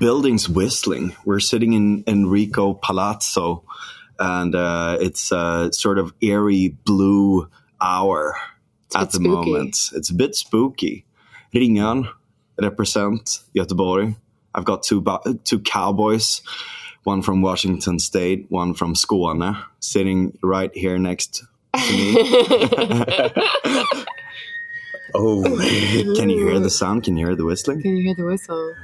building's whistling. We're sitting in Enrico Palazzo, and uh, it's a sort of eerie blue hour It's at the spooky. moment. It's a bit spooky. Ringön represent Göteborg. I've got two two cowboys, one from Washington State, one from Skåne, sitting right here next to me. Oh, Can you hear the sound? Can you hear the whistling? Can you hear the whistle?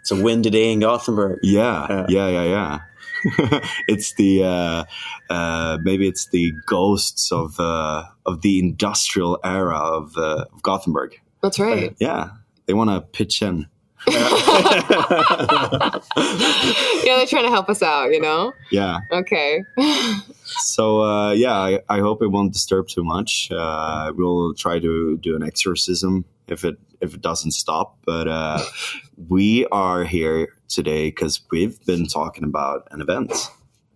It's a windy day in Gothenburg. Yeah, yeah, yeah, yeah. it's the uh, uh, maybe it's the ghosts of uh, of the industrial era of, uh, of Gothenburg. That's right. Yeah, they want to pitch in. yeah, they're trying to help us out, you know? Yeah. Okay. So uh, yeah, I, I hope it won't disturb too much. Uh, we'll try to do an exorcism if it if it doesn't stop. But uh, we are here today because we've been talking about an event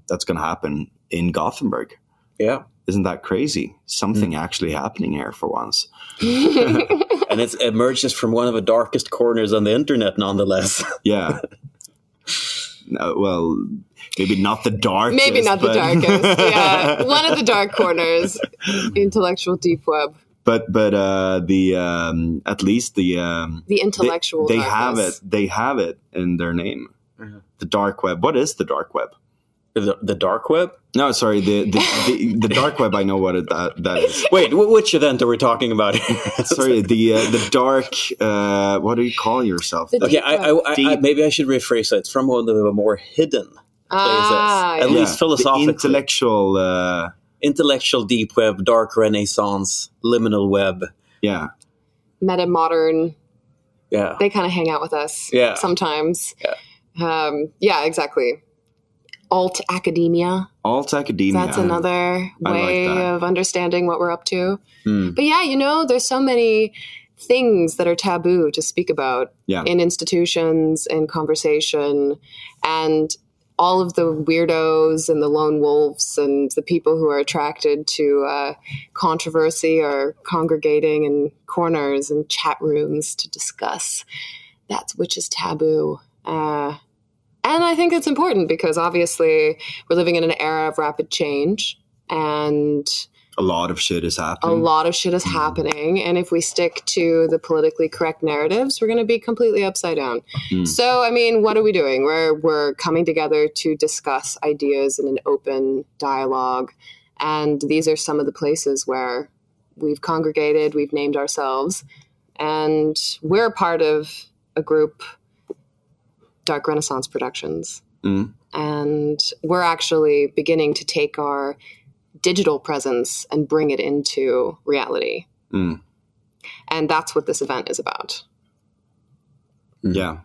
that's going to happen in Gothenburg. Yeah, Isn't that crazy? Something actually happening here for once. And it's emerges from one of the darkest corners on the internet, nonetheless. Yeah. no, well, maybe not the darkest. Maybe not the darkest. Yeah. One of the dark corners. Intellectual deep web. but but uh, the um, at least the um, The intellectual they have it. They have it in their name. The dark web. What is the dark web? The, the dark web. No, sorry. The the, the, the dark web. I know what it, that that is. Wait, wh- which event are we talking about? Sorry. The uh, the dark. Uh, what do you call yourself? The Okay, I, I, I, I, maybe I should rephrase that. It's from one of the more hidden places, Ah, at yeah. least philosophically. The intellectual. Uh, Intellectual deep web, dark renaissance, liminal web. yeah. Meta modern. Yeah, They kind of hang out with us Yeah. sometimes. Yeah. Um, yeah, exactly. Alt academia. Alt academia. That's another I like way that. of understanding what we're up to. Hmm. But yeah, you know, there's so many things that are taboo to speak about Yeah. in institutions, in conversation, and all of the weirdos and the lone wolves and the people who are attracted to uh, controversy are congregating in corners and chat rooms to discuss that's which is taboo. Uh, and I think it's important because obviously we're living in an era of rapid change and A lot of shit is happening. a lot of shit is happening. And if we stick to the politically correct narratives, we're going to be completely upside down. Hmm. So, I mean, what are we doing? We're, we're coming together to discuss ideas in an open dialogue. And these are some of the places where we've congregated, we've named ourselves, and we're part of a group, Dark Renaissance Productions. Mm. And we're actually beginning to take our digital presence and bring it into reality. Mm. And that's what this event is about. Yeah.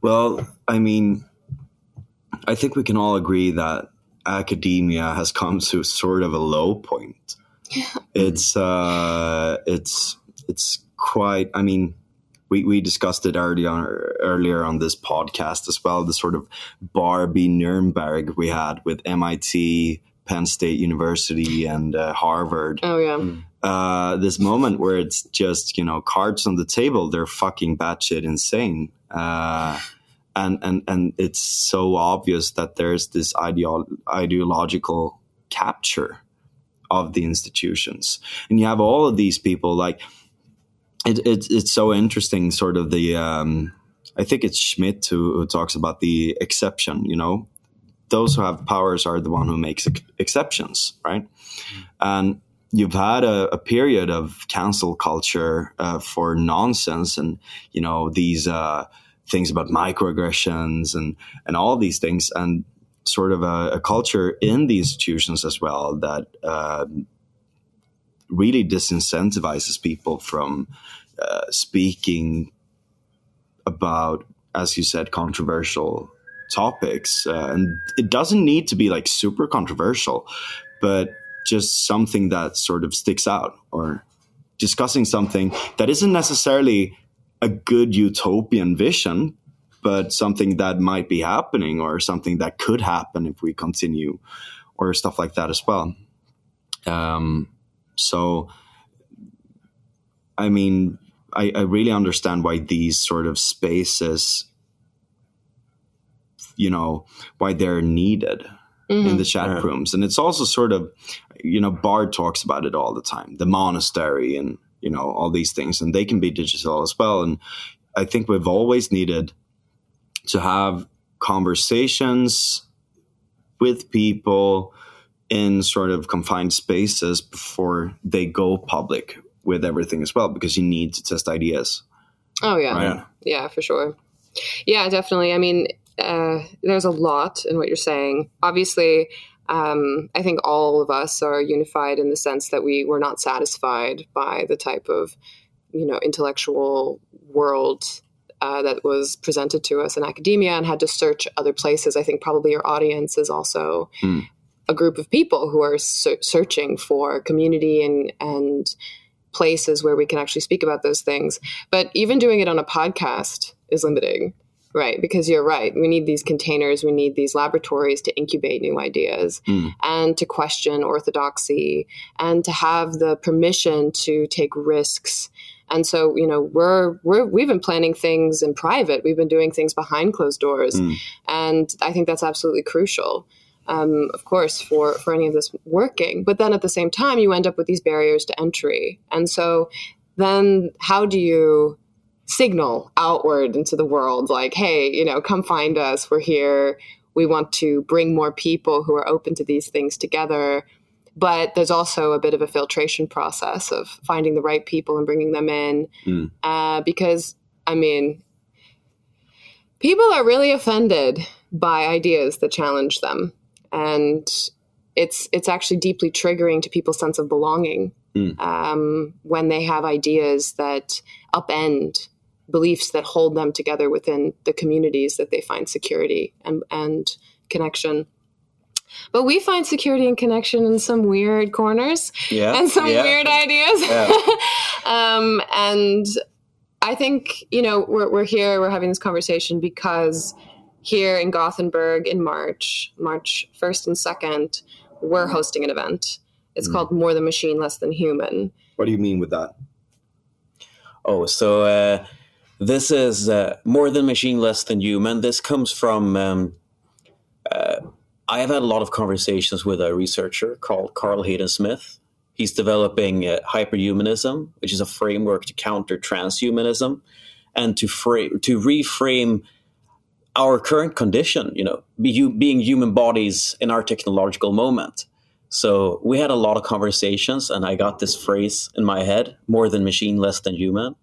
Well, I mean, I think we can all agree that academia has come to sort of a low point. Yeah. It's uh, it's it's quite. I mean, we we discussed it earlier earlier on this podcast as well. The sort of Barbie Nuremberg we had with MIT, Penn State University, and uh, Harvard Oh, yeah. uh, this moment where it's just you know cards on the table they're fucking batshit insane uh, and and and it's so obvious that there's this ideo- ideological capture of the institutions and you have all of these people like it, it, it's so interesting sort of the um, i think it's Schmitt who, who talks about the exception you know? Those who have powers are the one who makes ex- exceptions right? And you've had a, a period of cancel culture uh, for nonsense and you know these uh, things about microaggressions and and all these things and sort of a, a culture in the institutions as well that um, really disincentivizes people from uh, speaking about as you said controversial topics. Uh, and it doesn't need to be like super controversial but just something that sort of sticks out or discussing something that isn't necessarily a good utopian vision but something that might be happening or something that could happen if we continue or stuff like that as well. Um, so i mean I, I really understand why these sort of spaces, you know, why they're needed in mm-hmm. the chat Yeah. rooms. And it's also sort of, you know, Bard talks about it all the time, the monastery and, you know, all these things, and they can be digital as well. And I think we've always needed to have conversations with people in sort of confined spaces before they go public with everything as well, because you need to test ideas. Oh yeah, Right. yeah, for sure. Yeah, definitely. I mean, uh, there's a lot in what you're saying. Obviously, um, I think all of us are unified in the sense that we were not satisfied by the type of, you know, intellectual world uh, that was presented to us in academia, and had to search other places. I think probably your audience is also Hmm. A group of people who are ser- searching for community and and places where we can actually speak about those things. But even doing it on a podcast is limiting, right? Because you're right. We need these containers, we need these laboratories to incubate new ideas Mm. and to question orthodoxy and to have the permission to take risks. And so, you know, we're we're we've been planning things in private. We've been doing things behind closed doors, Mm. and I think that's absolutely crucial um, of course, for, for any of this working. But then at the same time, you end up with these barriers to entry. And so then how do you signal outward into the world like, hey, you know, come find us. We're here. We want to bring more people who are open to these things together. But there's also a bit of a filtration process of finding the right people and bringing them in. Mm. Uh, because, I mean, people are really offended by ideas that challenge them and it's it's actually deeply triggering to people's sense of belonging Mm. um, when they have ideas that upend beliefs that hold them together within the communities that they find security and, and connection. But we find security and connection in some weird corners Yeah. and some yeah. weird ideas. Yeah. um, and I think, you know, we're, we're here, we're having this conversation because here in Gothenburg in March, March 1st and 2nd, we're hosting an event. It's Mm. called More Than Machine, Less Than Human. What do you mean with that? Oh, so uh, this is uh, more than machine, less than human. This comes from. Um, uh, I have had a lot of conversations with a researcher called Carl Hayden Smith. He's developing uh, hyperhumanism, which is a framework to counter transhumanism and to frame to reframe our current condition. You know, be, you, being human bodies in our technological moment. So we had a lot of conversations, and I got this phrase in my head: "More than machine, less than human."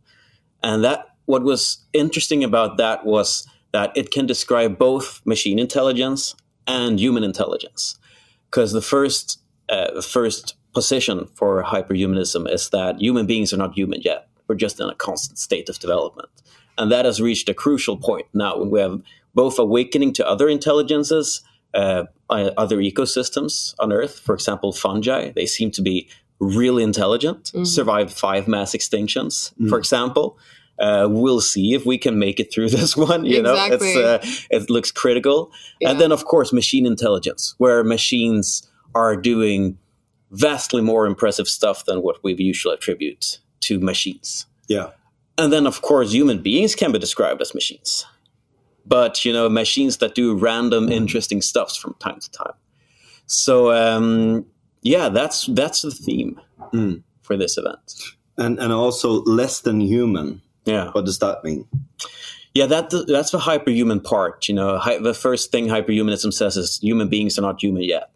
And that what was interesting about that was that it can describe both machine intelligence and human intelligence. Because the first uh, first position for hyperhumanism is that human beings are not human yet; we're just in a constant state of development, and that has reached a crucial point now when we have both awakening to other intelligences uh, uh, other ecosystems on Earth. For example, fungi, they seem to be really intelligent, survived five mass extinctions, for example. Uh, we'll see if we can make it through this one. You Exactly. know, it's, uh, it looks critical. Yeah. And then, of course, machine intelligence, where machines are doing vastly more impressive stuff than what we usually attribute to machines. Yeah. And then, of course, human beings can be described as machines. But, you know, machines that do random, interesting stuffs from time to time. So, um, yeah, that's that's the theme Mm. for this event. And and also less than human. Yeah, What does that mean? yeah, that that's the hyperhuman part. You know, Hy- the first thing hyperhumanism says is human beings are not human yet.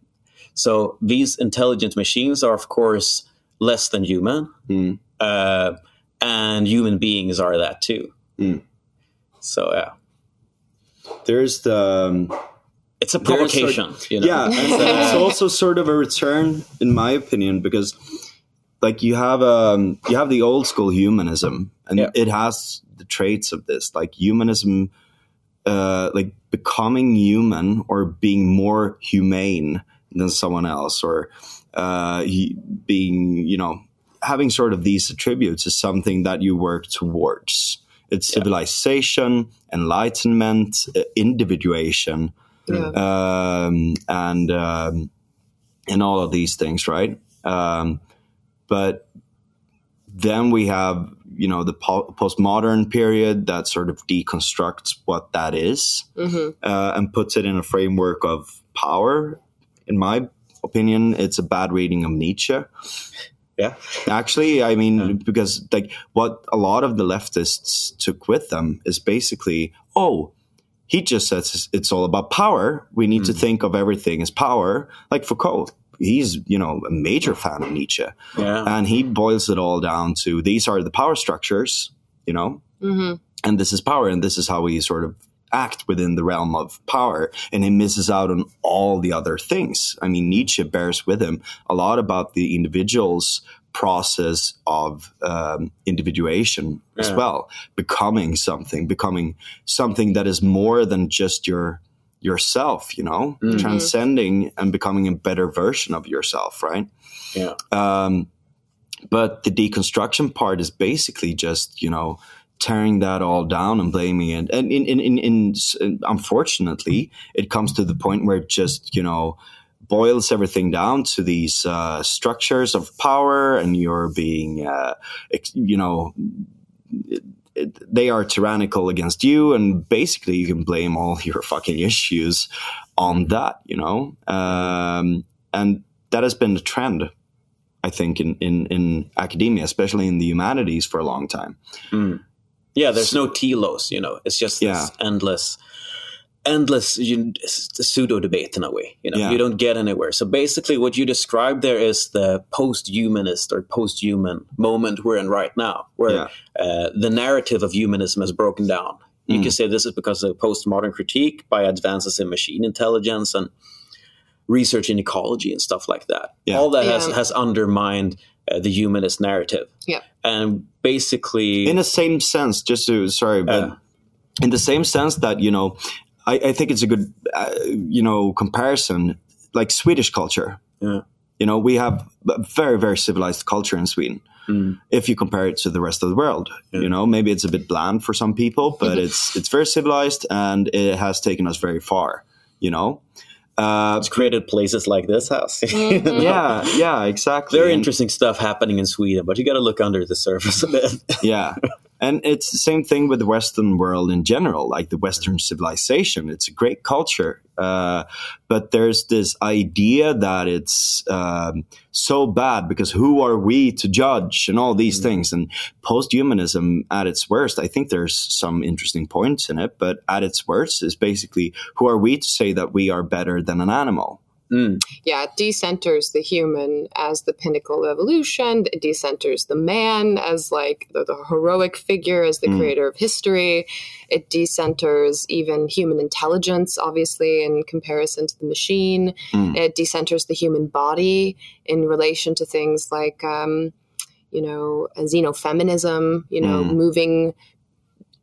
So these intelligent machines are, of course, less than human, Mm. uh, and human beings are that too. Mm. So yeah, There's the um, it's a provocation. you know? yeah, and it's also sort of a return, in my opinion, because like you have um you have the old school humanism, and Yeah. it has the traits of this, like humanism, uh, like becoming human or being more humane than someone else, or uh, he- being you know having sort of these attributes is something that you work towards. It's Yeah. civilization, enlightenment, uh, individuation Yeah. um, and um, and all of these things, right? Um, but then we have you know the po- postmodern period that sort of deconstructs what that is, uh, and puts it in a framework of power. In my opinion, it's a bad reading of Nietzsche. Yeah. Actually, I mean, because like what a lot of the leftists took with them is basically, oh, he just says it's all about power. We need to mm. think of everything as power. Like Foucault, he's you know a major fan of Nietzsche, Yeah. and he boils it all down to these are the power structures, you know, mm-hmm. and this is power, and this is how we sort of act within the realm of power, and he misses out on all the other things. I mean, Nietzsche bears with him a lot about the individual's process of um, individuation as well, becoming something, becoming something that is more than just your yourself, you know, transcending and becoming a better version of yourself, right? Yeah. Um, but the deconstruction part is basically just you know tearing that all down and blaming it. And in, in, in, in, unfortunately, it comes to the point where it just you know boils everything down to these uh, structures of power, and you're being uh, you know. They are tyrannical against you, and basically you can blame all your fucking issues on that, you know. Um, and that has been the trend I think in, in, in academia, especially in the humanities, for a long time. Yeah, there's no telos, you know. It's just this Yeah. endless, endless you, pseudo debate in a way. You know, Yeah. you don't get anywhere. So basically, what you describe there is the post-humanist or post-human moment we're in right now, where Yeah. uh, the narrative of humanism has broken down. You Mm. can say this is because of postmodern critique by advances in machine intelligence and research in ecology and stuff like that. Yeah. All that has has undermined uh, the humanist narrative. Yeah. And basically, In the same sense, just to, sorry, but Uh. in the same sense that, you know, I, I think it's a good, uh, you know, comparison, like Swedish culture. Yeah. You know, we have a very, very civilized culture in Sweden. Mm. If you compare it to the rest of the world, you know, maybe it's a bit bland for some people, but it's it's very civilized and it has taken us very far. You know, uh, it's created places like this house. yeah, yeah, exactly. Very And- interesting stuff happening in Sweden, but you got to look under the surface a bit. yeah and it's the same thing with the western world in general like the western civilization. It's a great culture uh, but there's this idea that it's um, so bad because who are we to judge and all these things? And post-humanism at its worst i think there's some interesting points in it but at its worst is basically who are we to say that we are better than an animal Mm. yeah, it decenters the human as the pinnacle of evolution. It decenters the man as like the, the heroic figure, as the mm. creator of history. It decenters even human intelligence, obviously, in comparison to the machine. Mm. It decenters the human body in relation to things like, um, you know, xenofeminism, you know, moving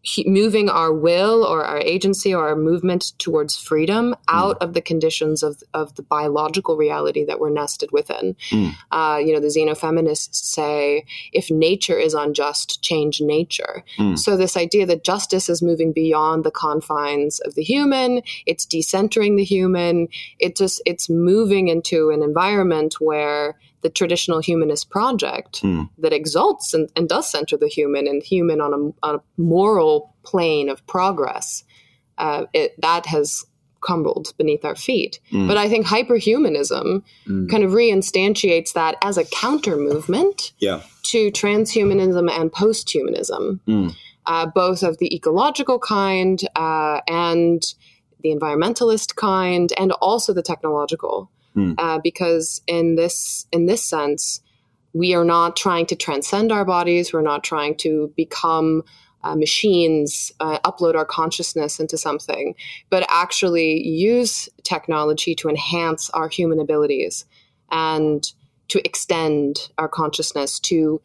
he- moving our will or our agency or our movement towards freedom hmm. out of the conditions of, of the biological reality that we're nested within. Hmm. Uh, you know, the xenofeminists say if nature is unjust, change nature. Hmm. So, this idea that justice is moving beyond the confines of the human, it's decentering the human, it just it's moving into an environment where the traditional humanist project that exalts and, and does center the human and human on a, on a moral plane of progress, uh, it, that has crumbled beneath our feet. But I think hyperhumanism kind of reinstantiates that as a counter movement yeah. to transhumanism and posthumanism, uh, both of the ecological kind uh, and the environmentalist kind, and also the technological. Uh, because in this in this sense, we are not trying to transcend our bodies. We're not trying to become uh, machines, uh, upload our consciousness into something, but actually use technology to enhance our human abilities and to extend our consciousness to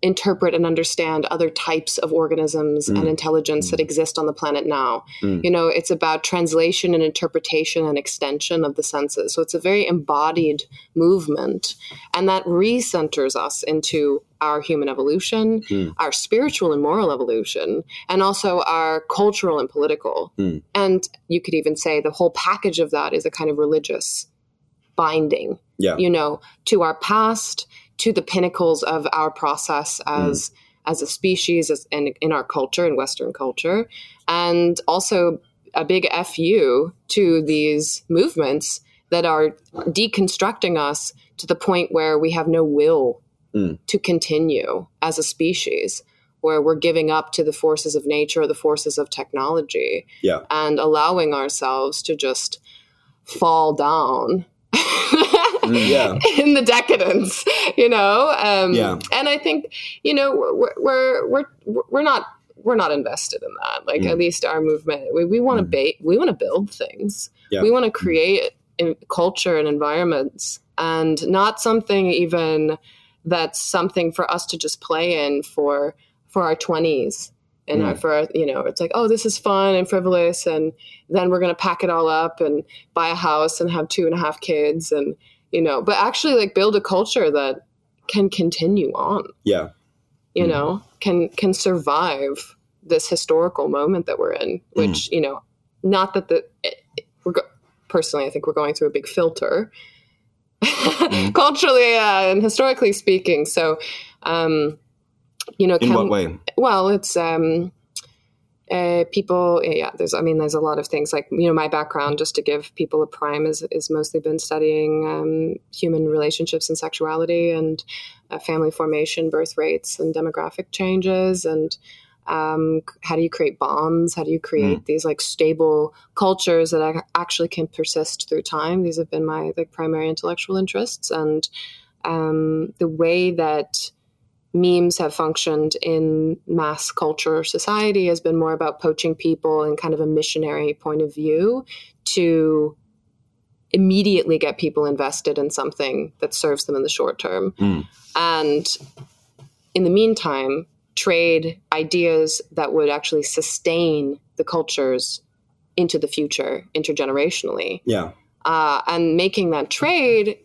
interpret and understand other types of organisms and mm. intelligence that mm. exist on the planet now. Mm. You know, it's about translation and interpretation and extension of the senses. So it's a very embodied movement. And that recenters us into our human evolution, our spiritual and moral evolution, and also our cultural and political. And you could even say the whole package of that is a kind of religious binding yeah you know, to our past, to the pinnacles of our process mm. as as a species as, and in our culture in Western culture, and also a big fu to these movements that are deconstructing us to the point where we have no will mm. to continue as a species, where we're giving up to the forces of nature, or the forces of technology, Yeah. and allowing ourselves to just fall down Yeah. in the decadence, you know. Um, Yeah. And I think you know we're we're we're we're not we're not invested in that. Like Mm. at least our movement, we, we want to ba- we want to build things. Yeah. We want to create in culture and environments, and not something even that's something for us to just play in for for our twenties. And Mm. for you know, it's like, oh, this is fun and frivolous, and then we're gonna pack it all up and buy a house and have two and a half kids, and you know, but actually like build a culture that can continue on, Yeah. you Mm. know, can can survive this historical moment that we're in, which you know, not that the it, it- we're go- personally, I think we're going through a big filter culturally uh, and historically speaking. So, um, you know, In can, what way? well, it's um, uh, people. Yeah, there's. I mean, there's a lot of things. Like you know, my background, just to give people a prime, is is mostly been studying um, human relationships and sexuality, and uh, family formation, birth rates, and demographic changes, and um, how do you create bonds? How do you create these like stable cultures that actually can persist through time? These have been my like primary intellectual interests, and um, the way that memes have functioned in mass culture society has been more about poaching people and kind of a missionary point of view to immediately get people invested in something that serves them in the short term. Mm. And in the meantime, trade ideas that would actually sustain the cultures into the future intergenerationally Yeah. uh, and making that trade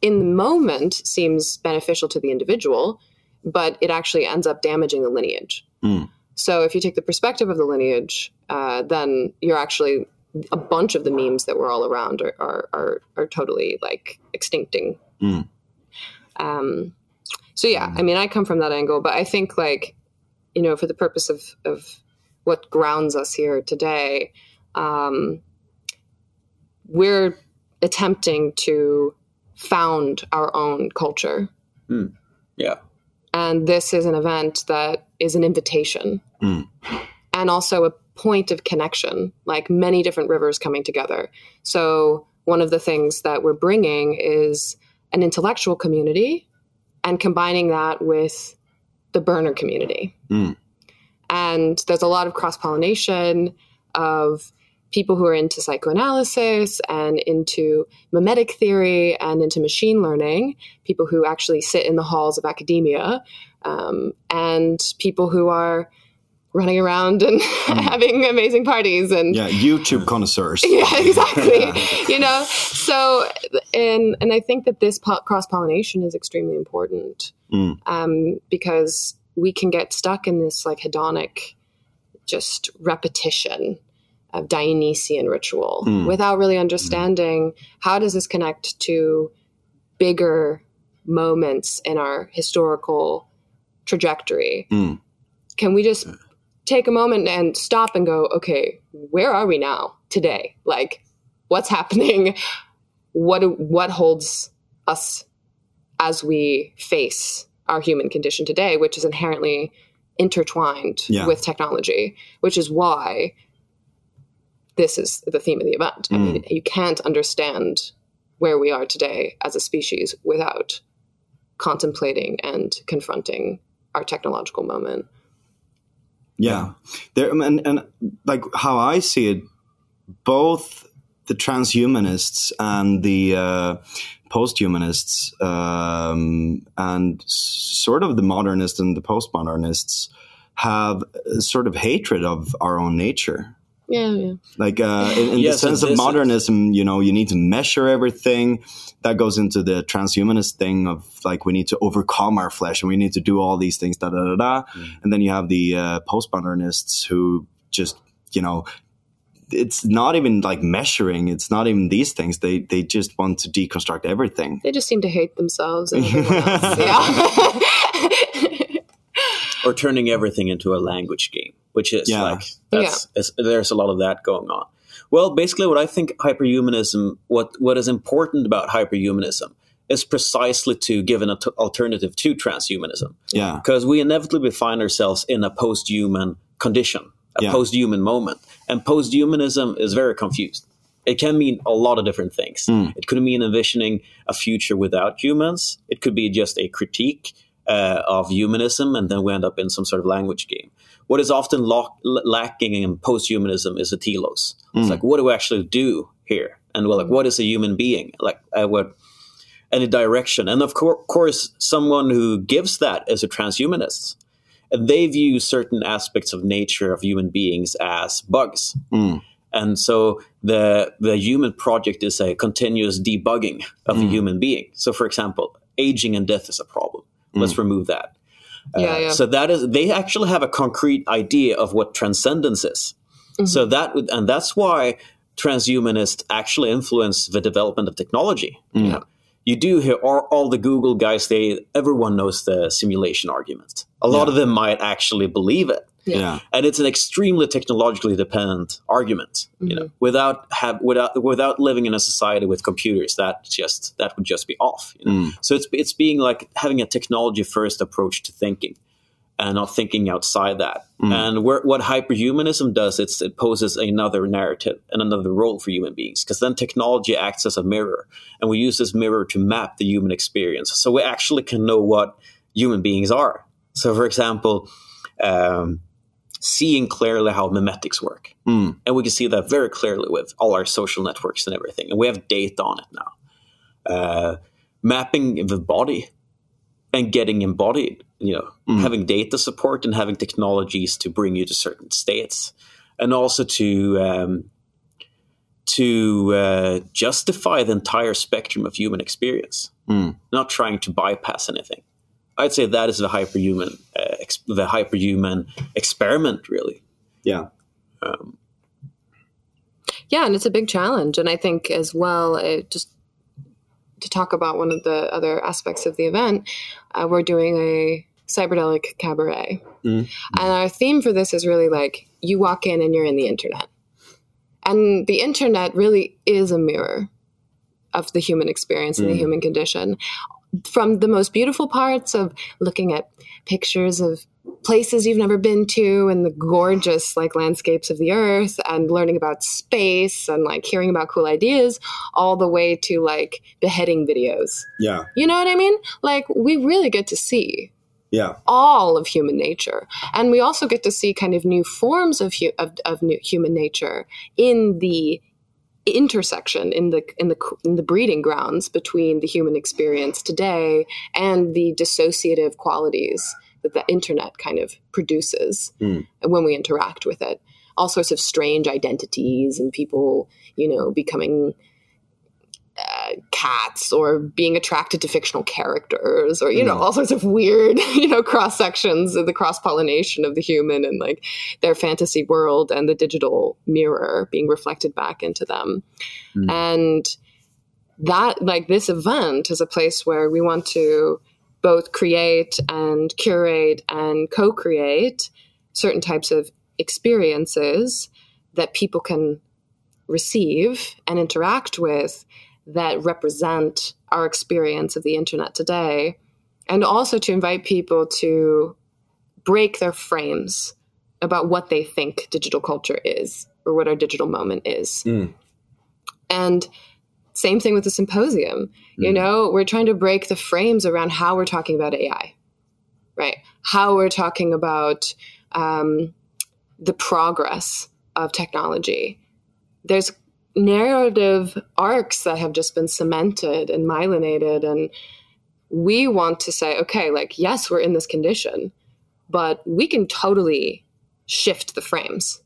in the moment seems beneficial to the individual, but it actually ends up damaging the lineage. Mm. So if you take the perspective of the lineage, uh, then you're actually a bunch of the memes that were all around are are, are, are totally like extincting. Mm. Um, so yeah, I mean, I come from that angle, but I think like you know, for the purpose of of what grounds us here today, um, we're attempting to found our own culture. Yeah. And this is an event that is an invitation Mm. and also a point of connection, like many different rivers coming together. So, one of the things that we're bringing is an intellectual community and combining that with the burner community. Mm. And there's a lot of cross pollination of people who are into psychoanalysis and into mimetic theory and into machine learning, people who actually sit in the halls of academia, um, and people who are running around and having amazing parties and Yeah. YouTube connoisseurs. yeah, exactly. you know, so and and I think that this po- cross pollination is extremely important Mm. um, because we can get stuck in this like hedonic, just repetition of Dionysian ritual Mm. without really understanding how does this connect to bigger moments in our historical trajectory. Mm. Can we just take a moment and stop and go, okay, where are we now today? Like, what's happening? What what holds us as we face our human condition today, which is inherently intertwined Yeah. with technology, which is why this is the theme of the event. I mean, you can't understand where we are today as a species without contemplating and confronting our technological moment. Yeah, there and and like how I see it, both the transhumanists and the uh, posthumanists, um, and sort of the modernists and the postmodernists, have a sort of hatred of our own nature. Yeah, yeah. Like uh, in, in Yeah, the sense of this is- modernism, you know, you need to measure everything. That goes into the transhumanist thing of like we need to overcome our flesh and we need to do all these things. Da da da da. Mm. And then you have the uh, postmodernists who just you know it's not even like measuring. It's not even these things. They they just want to deconstruct everything. They just seem to hate themselves and everyone else. Yeah. or turning everything into a language game, which is Yeah. like that's is, there's a lot of that going on. Well, basically, what I think hyperhumanism, what what is important about hyperhumanism, is precisely to give an alternative to transhumanism, Yeah, because we inevitably find ourselves in a post-human condition, a Yeah. post-human moment, and post-humanism is very confused. It can mean a lot of different things. Hmm. It could mean envisioning a future without humans. It could be just a critique uh, of humanism, and then we end up in some sort of language game. What is often lock, l- lacking in post-humanism is a telos. It's like, what do we actually do here? And we're like, what is a human being? Like, uh, what any direction? And of cour- course, someone who gives that is a transhumanist. And they view certain aspects of nature of human beings as bugs. Mm. And so the the human project is a continuous debugging of a human being. So, for example, aging and death is a problem. Let's mm. remove that. Uh, yeah. So that is they actually have a concrete idea of what transcendence is. So mm-hmm. that would- and that's why transhumanists actually influence the development of technology. Mm. You, know, you do hear all, all the Google guys. They everyone knows the simulation argument. A lot of them might actually believe it yeah, and it's an extremely technologically dependent argument you know mm-hmm. without have without without living in a society with computers that just that would just be off you know? Mm. so it's it's being like having a technology first approach to thinking and not thinking outside that. Mm. And where, what hyperhumanism does it's, it poses another narrative and another role for human beings because then technology acts as a mirror and we use this mirror to map the human experience. So we actually can know what human beings are. So for example um, seeing clearly how memetics work. Mm. And we can see that very clearly with all our social networks and everything. And we have data on it now. Uh, mapping the body and getting embodied, you know, having data support and having technologies to bring you to certain states. And also to um, to uh, justify the entire spectrum of human experience, Mm. not trying to bypass anything. I'd say that is the hyperhuman, uh, ex- the hyperhuman experiment, really. yeah. Yeah, and it's a big challenge. And I think as well, it just to talk about one of the other aspects of the event, uh, we're doing a cyberdelic cabaret. Mm. And our theme for this is really like you walk in and you're in the internet. And the internet really is a mirror of the human experience and the human condition. From the most beautiful parts of looking at pictures of places you've never been to and the gorgeous like landscapes of the earth and learning about space and like hearing about cool ideas all the way to like beheading videos. Yeah, You know what I mean? Like we really get to see yeah, all of human nature. And we also get to see kind of new forms of, hu- of, of new human nature in the intersection in the in the in the breeding grounds between the human experience today and the dissociative qualities that the internet kind of produces Mm. when we interact with it all sorts of strange identities and people you know becoming cats or being attracted to fictional characters or you know mm. all sorts of weird you know cross sections of the cross pollination of the human and like their fantasy world and the digital mirror being reflected back into them. Mm. And that like this event is a place where we want to both create and curate and co-create certain types of experiences that people can receive and interact with that represent our experience of the internet today and also to invite people to break their frames about what they think digital culture is or what our digital moment is. Mm. and same thing with the symposium. You know we're trying to break the frames around how we're talking about ai right? How we're talking about um, the progress of technology. There's narrative arcs that have just been cemented and myelinated and we want to say okay like yes we're in this condition but we can totally shift the frames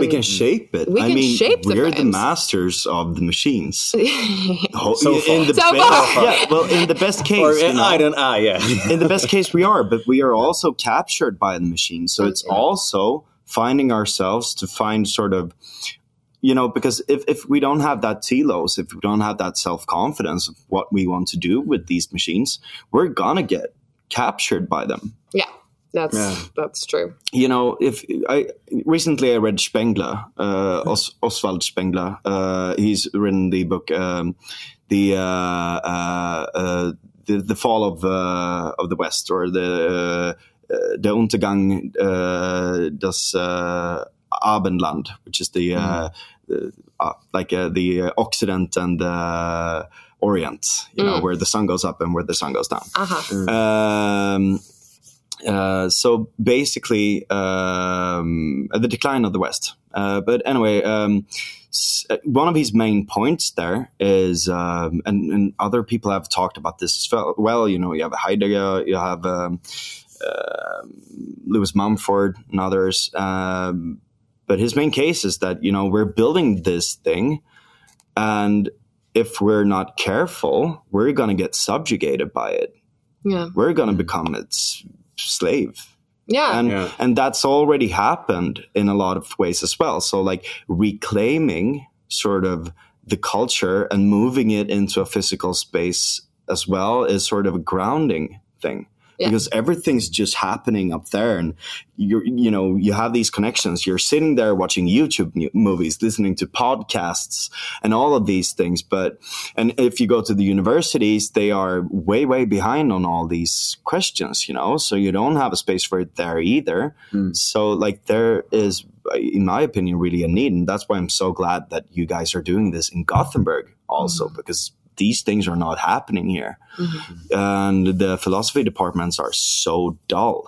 we can shape it. we I can mean, shape the we're the masters of the machines. Ho- So in the So best, far. yeah. Well, in the best case, Or you know, I don't. Ah, yeah. in the best case, we are, but we are also captured by the machine. So it's Yeah. also finding ourselves to find sort of you know, because if, if we don't have that telos, if we don't have that self confidence of what we want to do with these machines, we're gonna get captured by them. Yeah, that's Yeah. that's true. You know, if I recently I read Spengler, uh, Os- Oswald Spengler. Uh, he's written the book, um, the, uh, uh, uh, the the fall of uh, of the West, or the uh, the Untergang uh, des uh, Abendland, which is the uh, the, uh, like uh, the uh, Occident and the Orient, you know, where the sun goes up and where the sun goes down. Uh-huh. Um, uh, so basically, um, the decline of the West. Uh, but anyway, um, s- uh, one of his main points there is, um, and, and other people have talked about this as well. Well, you know, you have Heidegger, you have um, uh, Lewis Mumford, and others. But his main case is that you know we're building this thing, and if we're not careful, we're going to get subjugated by it Yeah. we're going to become its slave Yeah. and Yeah. and that's already happened in a lot of ways as well so like reclaiming sort of the culture and moving it into a physical space as well is sort of a grounding thing Yeah. because everything's just happening up there and you you know you have these connections. You're sitting there watching youtube movies listening to podcasts and all of these things. But and if you go to the universities they are way way behind on all these questions you know? So you don't have a space for it there either. Hmm. So like there is in my opinion really a need. And that's why i'm so glad that you guys are doing this in gothenburg also hmm. because these things are not happening here and the philosophy departments are so dull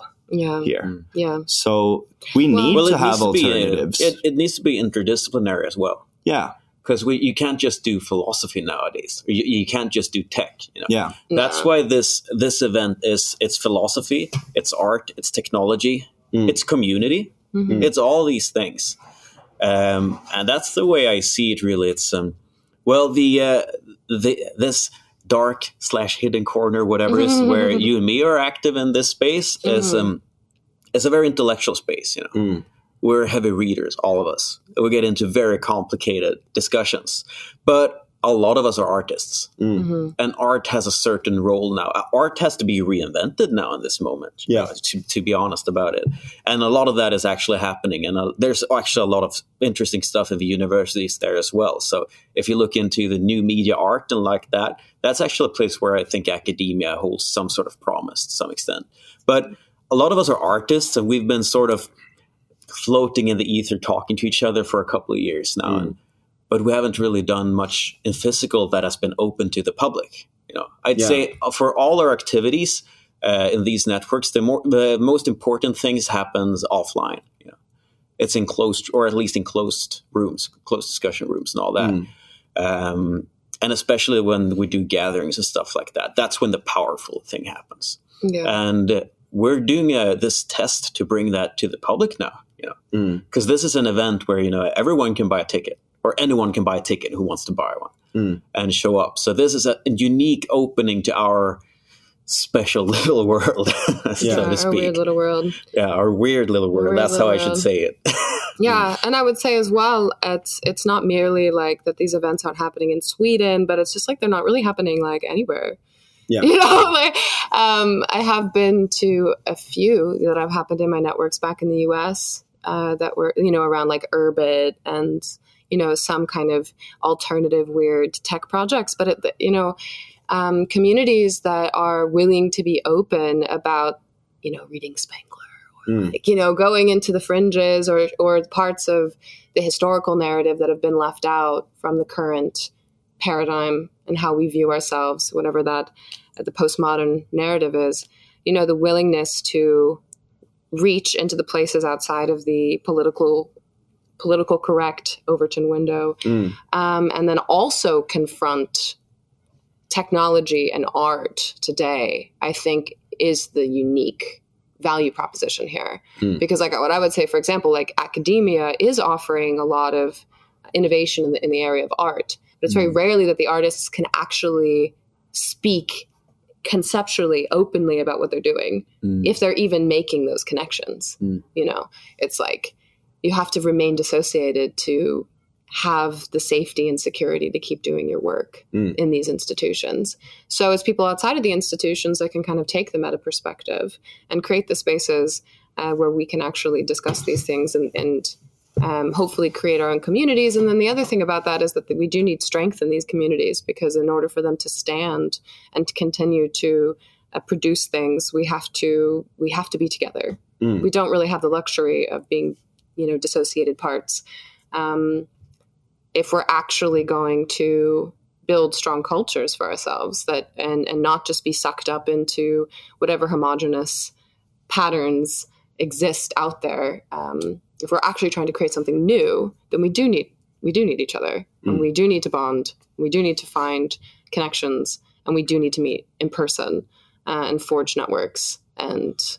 Yeah. here Yeah. so we need Well, to it have needs to be, uh, alternatives it, it needs to be interdisciplinary as well. yeah because we you can't just do philosophy nowadays. You, you can't just do tech. You know, yeah that's No. why this this event is it's philosophy, it's art, it's technology, Mm. it's community, it's all these things, um, and that's the way I see it. Really, it's um, well the uh, the this dark slash hidden corner, whatever is where you and me are active in this space is um, is a very intellectual space. You know, Mm. we're heavy readers, all of us. We get into very complicated discussions, but a lot of us are artists, Mm-hmm. and art has a certain role now. Uh, Art has to be reinvented now in this moment. you Yeah. know, to, to be honest about it, and a lot of that is actually happening. And uh, there's actually a lot of interesting stuff in the universities there as well. So if you look into the new media art and like that, that's actually a place where I think academia holds some sort of promise to some extent. But a lot of us are artists, and we've been sort of floating in the ether talking to each other for a couple of years now and, but we haven't really done much in physical that has been open to the public you know. I'd Yeah. say for all our activities uh, in these networks the more the most important things happens offline you know. It's in closed or at least in closed rooms closed discussion rooms and all that. Um, and especially when we do gatherings and stuff like that that's when the powerful thing happens. Yeah. and uh, we're doing uh, this test to bring that to the public now you know. Mm. because this is an event where you know everyone can buy a ticket or anyone can buy a ticket who wants to buy one Mm. and show up so this is a unique opening to our special little world so Yeah. to our speak weird little world. yeah our weird little world Weird that's how i should say it Yeah, and I would say as well, it's it's not merely like that these events aren't happening in Sweden, but it's just like they're not really happening like anywhere. Yeah. You know, like um, I have been to a few that have happened in my networks back in the U.S. Uh, that were you know around like Urbit and you know some kind of alternative weird tech projects, but it, you know um, communities that are willing to be open about you know reading Spengler Mm. like, you know, going into the fringes or or parts of the historical narrative that have been left out from the current paradigm and how we view ourselves, whatever that the postmodern narrative is. You know, the willingness to reach into the places outside of the political political correct Overton window, Mm. um, and then also confront technology and art today. I think is the unique value proposition here Hmm. because like what i would say for example like academia is offering a lot of innovation in the, in the area of art but it's very rarely that the artists can actually speak conceptually openly about what they're doing Mm. if they're even making those connections Hmm. you know it's like you have to remain dissociated to have the safety and security to keep doing your work Mm. in these institutions. So, as people outside of the institutions, I can kind of take the meta perspective and create the spaces uh, where we can actually discuss these things and, and um, hopefully create our own communities. And then the other thing about that is that we do need strength in these communities because in order for them to stand and to continue to uh, produce things, we have to we have to be together. Mm. We don't really have the luxury of being, you know, dissociated parts. Um, if we're actually going to build strong cultures for ourselves that and and not just be sucked up into whatever homogenous patterns exist out there um, if we're actually trying to create something new then we do need we do need each other and Mm. we do need to bond we do need to find connections and we do need to meet in person uh, and forge networks and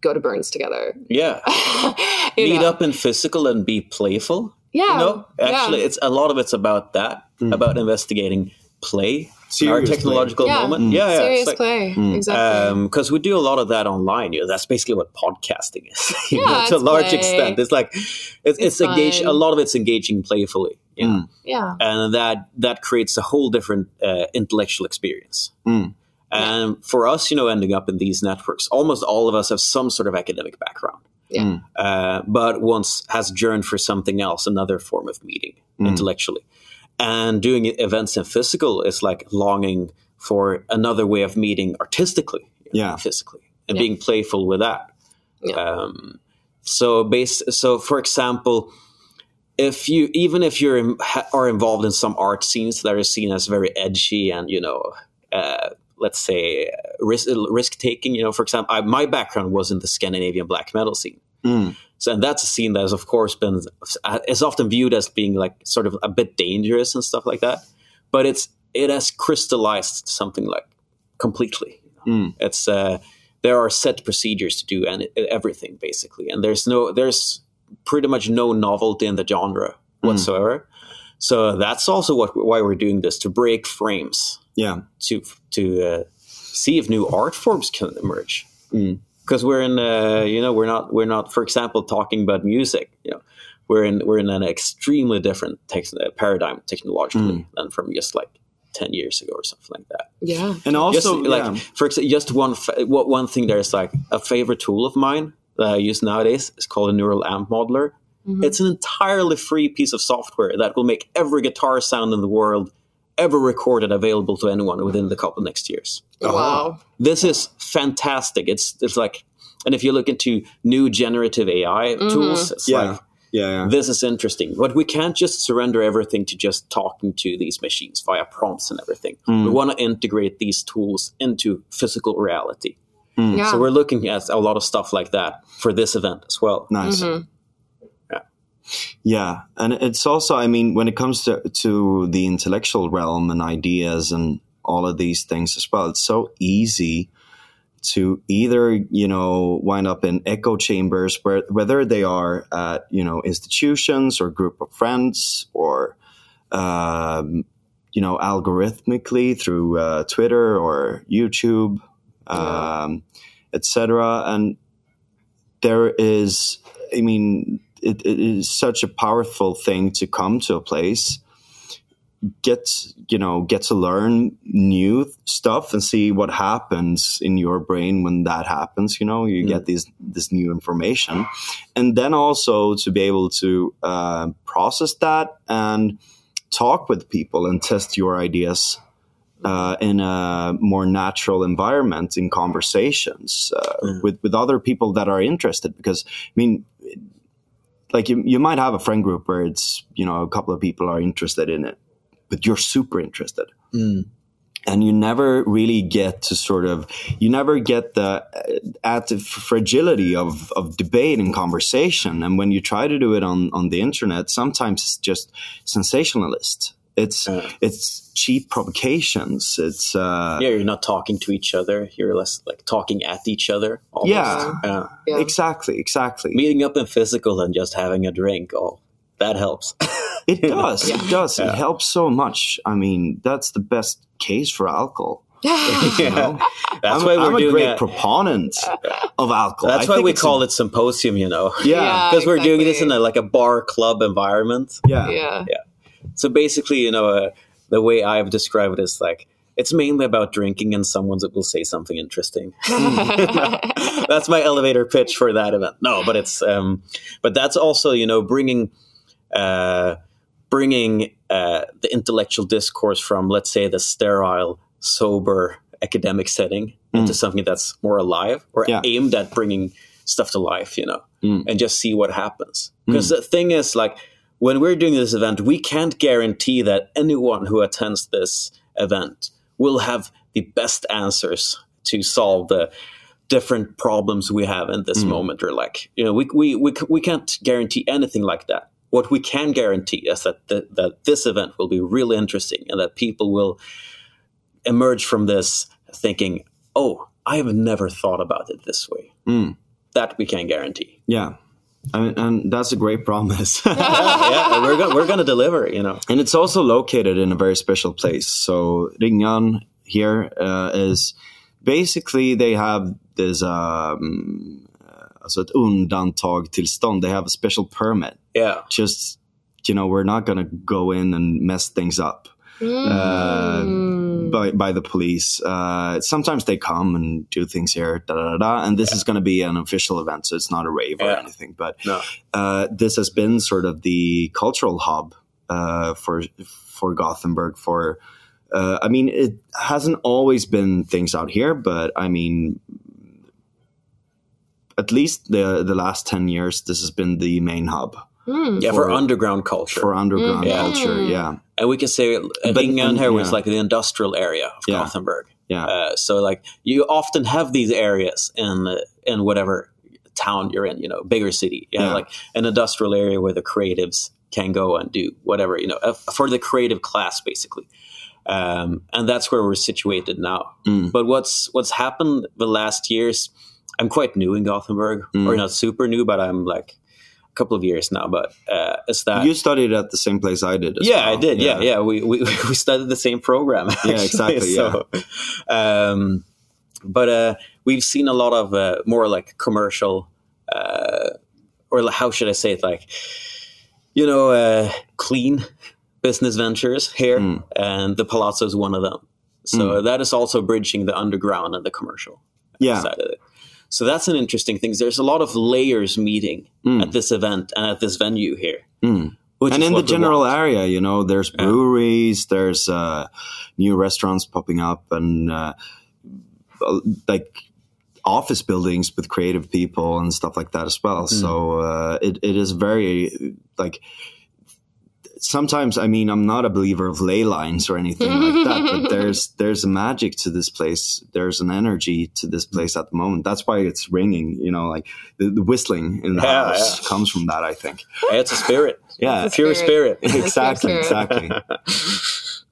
go to burns together Yeah. Meet know? up in physical and be playful. yeah You know, actually, yeah. it's a lot of it's about that, Mm. about investigating play, our Serious technological play. Yeah. moment. Mm. Yeah, yeah. serious like- play Mm. exactly because we do a lot of that online. You know, that's basically what podcasting is. you Yeah, know, to a large play. extent, it's like it's, it's, It's engaged. A lot of it's engaging playfully. Yeah, Mm. yeah and that that creates a whole different uh, intellectual experience. And for us, you know, ending up in these networks, almost all of us have some sort of academic background. Yeah. Mm. Uh, but once has yearned for something else, another form of meeting Mm. intellectually. And doing events in physical is like longing for another way of meeting artistically, Yeah. physically, and Yeah. being playful with that. Yeah. Um, so, base. So, for example, if you even if you're in, ha, are involved in some art scenes that are seen as very edgy and you know, uh, let's say risk risk taking. You know, for example, I, my background was in the Scandinavian black metal scene. Mm. So, and that's a scene that has, of course, been is often viewed as being like sort of a bit dangerous and stuff like that. But it's it has crystallized something like completely. Mm. It's uh, there are set procedures to do and everything basically, and there's no there's pretty much no novelty in the genre whatsoever. So that's also what why we're doing this to break frames Yeah. to to uh, see if new art forms can emerge. Mm. Because we're in, uh, you know, we're not we're not, for example, talking about music. You know, we're in we're in an extremely different tex- uh, paradigm technologically than from just like ten years ago or something like that. yeah And also, just like yeah. for example, just one fa- what one thing there is like a favorite tool of mine that I use nowadays is called a neural amp modeler. Mhm. It's an entirely free piece of software that will make every guitar sound in the world ever recorded available to anyone within the couple next years. wow This is fantastic. It's it's like, and if you look into new generative AI Mhm. tools, it's Yeah. like yeah, yeah. this is interesting. But we can't just surrender everything to just talking to these machines via prompts and everything. Mm. We want to integrate these tools into physical reality. yeah So we're looking at a lot of stuff like that for this event as well. Nice. Mhm. Yeah, and it's also, I mean, when it comes to to the intellectual realm and ideas and all of these things as well, it's so easy to either you know wind up in echo chambers where whether they are at you know institutions or group of friends or um, you know algorithmically through uh, Twitter or YouTube, um, etc. And there is, I mean, it, it is such a powerful thing to come to a place get you know get to learn new stuff and see what happens in your brain when that happens you know you get these this new information. And then also to be able to uh, process that and talk with people and test your ideas uh, in a more natural environment in conversations uh, with with other people that are interested. Because I mean like you, you might have a friend group where it's you know a couple of people are interested in it but you're super interested. And you never really get to sort of you never get the uh, at the fragility of of debate and conversation. And when you try to do it on on the internet sometimes it's just sensationalist it's Yeah. it's cheap provocations it's uh Yeah, you're not talking to each other. You're less like talking at each other. almost. Yeah. Yeah. Yeah. exactly exactly Meeting up in physical and just having a drink. Oh, that helps. it does it does Yeah. it helps so much i mean that's the best case for alcohol yeah. That's I'm, why I'm we're a doing great it. proponent of alcohol. That's I why we call a- it symposium, you know. Yeah, Yeah. Because we're doing this in a, like a bar club environment. yeah, yeah. Yeah. So basically, you know, uh, the way I've described it is like it's mainly about drinking and someone that will say something interesting. that's my elevator pitch for that event. No, but it's um, but that's also you know bringing uh, bringing uh, the intellectual discourse from let's say the sterile, sober academic setting into something that's more alive or Yeah. aimed at bringing stuff to life, you know, Mm. and just see what happens. Because the thing is, like, when we're doing this event, we can't guarantee that anyone who attends this event will have the best answers to solve the different problems we have in this moment or like you know we, we, we, we can't guarantee anything like that. What we can guarantee is that the, that this event will be really interesting and that people will emerge from this thinking oh i have never thought about it this way. Mm. that we can guarantee. Yeah, I mean, and that's a great promise. yeah we're, go- we're gonna deliver you know and it's also located in a very special place. So Ringön here uh, is basically they have this um, uh, alltså ett undantag They have a special permit. yeah Just you know, we're not gonna go in and mess things up. Uh, by, by the police. Uh, sometimes they come and do things here, da da da. da and this is going to be an official event, so it's not a rave or anything. But no uh, this has been sort of the cultural hub uh, for for Gothenburg. For uh, I mean, it hasn't always been things out here, but I mean, at least the the last ten years, this has been the main hub yeah for, For- underground culture for underground Yeah. culture. Yeah, and we can say Ringön here was yeah. like the industrial area of Yeah. Gothenburg yeah, Uh, so like you often have these areas in in whatever town you're in, you know, bigger city. You Yeah. like an industrial area where the creatives can go and do whatever, you know, uh, for the creative class basically. Um, and that's where we're situated now. Mm. But what's what's happened the last years? I'm quite new in Gothenburg, Mm. or not super new, but I'm like couple of years now. But uh, it's that you studied at the same place I did. As yeah, well. I did. Yeah, yeah. We, we we studied the same program. Actually. exactly, So, um, but uh, we've seen a lot of uh, more like commercial, uh, or how should I say it? Like, you know, uh, clean business ventures here, Mm. and the Palazzo is one of them. So that is also bridging the underground and the commercial yeah. side of it. So that's an interesting thing. There's a lot of layers meeting Mm. at this event and at this venue here. Mm. and in the general want. area, you know, there's Yeah. breweries, there's uh, new restaurants popping up, and uh, uh, like office buildings with creative people and stuff like that as well. Mm. So uh, it it is very like. Sometimes, I mean, I'm not a believer of ley lines or anything like that, but there's there's a magic to this place. There's an energy to this place at the moment. That's why it's ringing. You know, like the, the whistling in the Yeah, house yeah. comes from that. I think. it's a spirit. Yeah, It's a pure spirit. exactly, Pure spirit. exactly.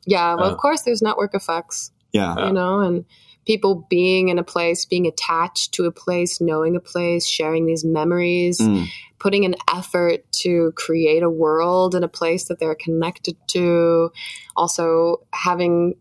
Yeah, well, Uh. of course, there's network effects, Yeah, you know, and people being in a place, being attached to a place, knowing a place, sharing these memories, Mm. putting an effort to create a world in a place that they're connected to, also having